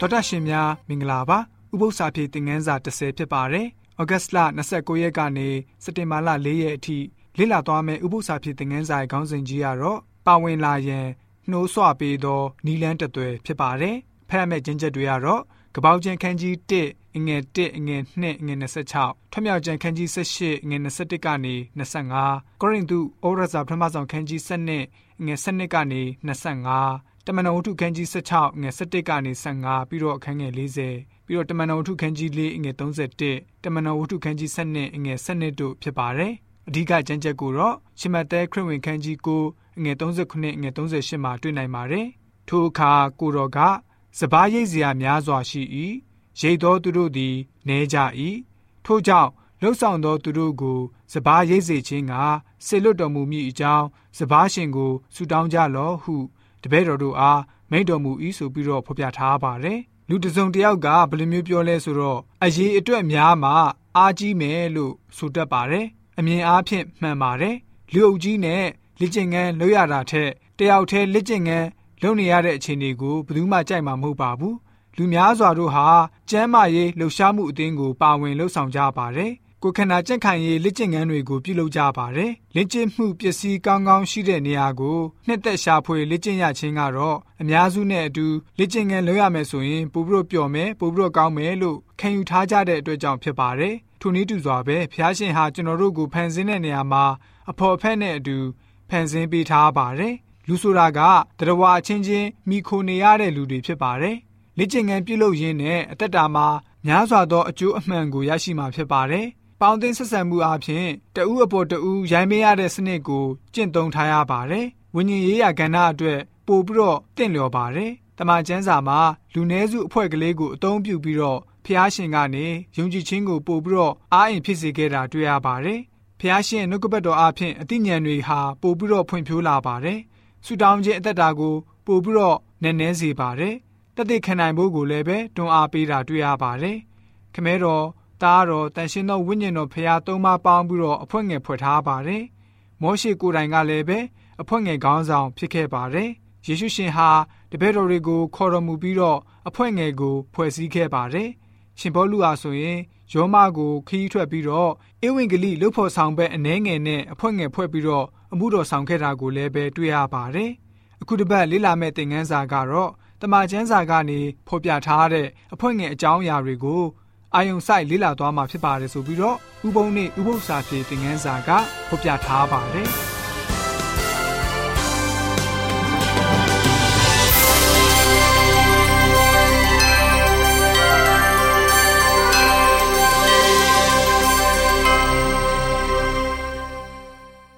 တော်တာရှင်များမင်္ဂလာပါဥပု္ပ္ပစာပြေသင်ခန်းစာ30ဖြစ်ပါတယ်ဩဂတ်စ်လ29ရက်ကနေစက်တင်ဘာလ4ရက်အထိလေ့လာသွားမယ့်ဥပု္ပ္ပစာပြေသင်ခန်းစာရဲ့ခေါင်းစဉ်ကြီးကတော့ပါဝင်လာရန်နှိုးဆွပေးသောနီလန်းတသွဲဖြစ်ပါတယ်ဖတ်ရမယ့်ကျင့်ချက်တွေကတော့ကပောက်ကျန်ခန်းကြီး1အငယ်1အငယ်2အငယ်26ထွမြောက်ကျန်ခန်းကြီး18အငယ်21ကနေ25ကောရိန္သုဩရစာပထမဆုံးခန်းကြီး7အငယ်7ကနေ25 တမန်တော်ဝတ္ထုခန်းကြီး16ငွေ17ကနေ15ပြီးတော့အခန်းငယ်40ပြီးတော့တမန်တော်ဝတ္ထုခန်းကြီး4ငွေ31တမန်တော်ဝတ္ထုခန်းကြီး7ငွေ7တို့ဖြစ်ပါတယ်အဓိကကျမ်းချက်ကိုတော့ရှမတဲခရစ်ဝင်ခန်းကြီး9ငွေ39ငွေ38မှာတွေ့နိုင်ပါတယ်ထိုအခါကိုတော်ကစပားရိပ်စရာများစွာရှိ၏ရိတ်သောသူတို့သည်နဲကြ၏ထို့ကြောင့်လှုပ်ဆောင်သောသူတို့ကိုစပားရိပ်စေခြင်းကဆေလွတ်တော်မူမည်အကြောင်းစပားရှင်ကိုဆူတောင်းကြလော့ဟု တပည့်တော်တို့အားမိန့်တော်မူ၏ဆိုပြီးတော့ဖော်ပြထားပါတယ်လူတစုံတယောက်ကဘယ်လိုမျိုးပြောလဲဆိုတော့အရေးအတွက်များမှအားကြီးမယ်လို့ဆိုတတ်ပါတယ်အမြင်အားဖြင့်မှန်ပါတယ်လူအုပ်ကြီးနဲ့လက်ကျင်ငန်းလုပ်ရတာထက်တယောက်တည်းလက်ကျင်ငန်းလုပ်နေရတဲ့အခြေအနေကိုဘယ်သူမှကြိုက်မှာမဟုတ်ပါဘူးလူများစွာတို့ဟာကျမ်းမာရေးလှုပ်ရှားမှုအသင်းကိုပါဝင်လှုပ်ဆောင်ကြပါတယ် ကိုခန္ဓာကြက်ခံရေးလက်ကျင့်ငန်းတွေကိုပြုလုပ်ကြပါတယ်။လက်ကျင့်မှုပစ္စည်းကောင်းကောင်းရှိတဲ့နေရာကိုနှစ်သက်ရှာဖွေလက်ကျင့်ရခြင်းကတော့အများစုနဲ့အတူလက်ကျင့်ငန်းလုပ်ရမယ်ဆိုရင်ပိုပြီးတော့ပျော်မယ်ပိုပြီးတော့ကောင်းမယ်လို့ခံယူထားကြတဲ့အတွက်ကြောင့်ဖြစ်ပါတယ်။ထိုနည်းတူစွာပဲဖျားရှင်ဟာကျွန်တော်တို့ကိုဖန်ဆင်းတဲ့နေရာမှာအဖော်အဖက်နဲ့အတူဖန်ဆင်းပေးထားပါတယ်။လူဆိုတာကတရဝအချင်းချင်းမိခိုနေရတဲ့လူတွေဖြစ်ပါတယ်။လက်ကျင့်ငန်းပြုလုပ်ရင်းနဲ့အသက်တာမှာများစွာသောအကျိုးအမှန်ကိုရရှိမှာဖြစ်ပါတယ်။ ပေါင်းသင်းဆက်ဆံမှုအပြင်တဦးအပေါ်တဦးရိုင်းမရတဲ့စနစ်ကိုကျင့်သုံးထားရပါတယ်။ဝိညာဉ်ရေးရာကဏ္ဍအတွက်ပို့ပြီးတော့တင့်လျော်ပါတယ်။တမန်ကျမ်းစာမှာလူနည်းစုအဖွဲ့ကလေးကိုအသုံးပြုပြီးတော့ဖျားရှင်ကနေယုံကြည်ခြင်းကိုပို့ပြီးတော့အားအင်ဖြစ်စေခဲ့တာတွေ့ရပါတယ်။ဖျားရှင်နှုတ်ကပတ်တော်အဖြစ်အသိဉာဏ်တွေဟာပို့ပြီးတော့ဖွံ့ဖြိုးလာပါတယ်။ဆူတောင်းခြင်းအသက်တာကိုပို့ပြီးတော့နည်းနည်းစေပါတယ်။တသက်ခံနိုင်ဖို့ကိုလည်းပဲတွန်းအားပေးတာတွေ့ရပါတယ်။ခမဲတော် သားတော်တန်ရှင်သောဝိညာဉ်တော်ဖရာသုံးပါးပေါင်းပြီးတော့အဖွဲ့ငယ်ဖွဲ့ထားပါတယ်။မောရှိကိုယ်တိုင်ကလည်းပဲအဖွဲ့ငယ်ခေါင်းဆောင်ဖြစ်ခဲ့ပါတယ်။ယေရှုရှင်ဟာတပည့်တော်တွေကိုခေါ်တော်မူပြီးတော့အဖွဲ့ငယ်ကိုဖွဲ့စည်းခဲ့ပါတယ်။ရှင်ဘောလူအားဆိုရင်ယောမကိုခရီးထွက်ပြီးတော့ဧဝံဂေလိလှုပ်ဖို့ဆောင်ဘက်အနှဲငယ်နဲ့အဖွဲ့ငယ်ဖွဲ့ပြီးတော့အမှုတော်ဆောင်ခဲ့တာကိုလည်းပဲတွေ့ရပါတယ်။အခုတစ်ပတ်လေ့လာမယ့်သင်ခန်းစာကတော့တမန်ကျမ်းစာကနေဖော်ပြထားတဲ့အဖွဲ့ငယ်အကြောင်းအရာတွေကို အာယုံဆိုင်လေးလာသွားမှာဖြစ်ပါတယ်ဆိုပြီးတော့ဥပုံနဲ့ဥပု္ပ္ပစာပြေသင်ငန်းစာကဖော်ပြထားပါတယ်။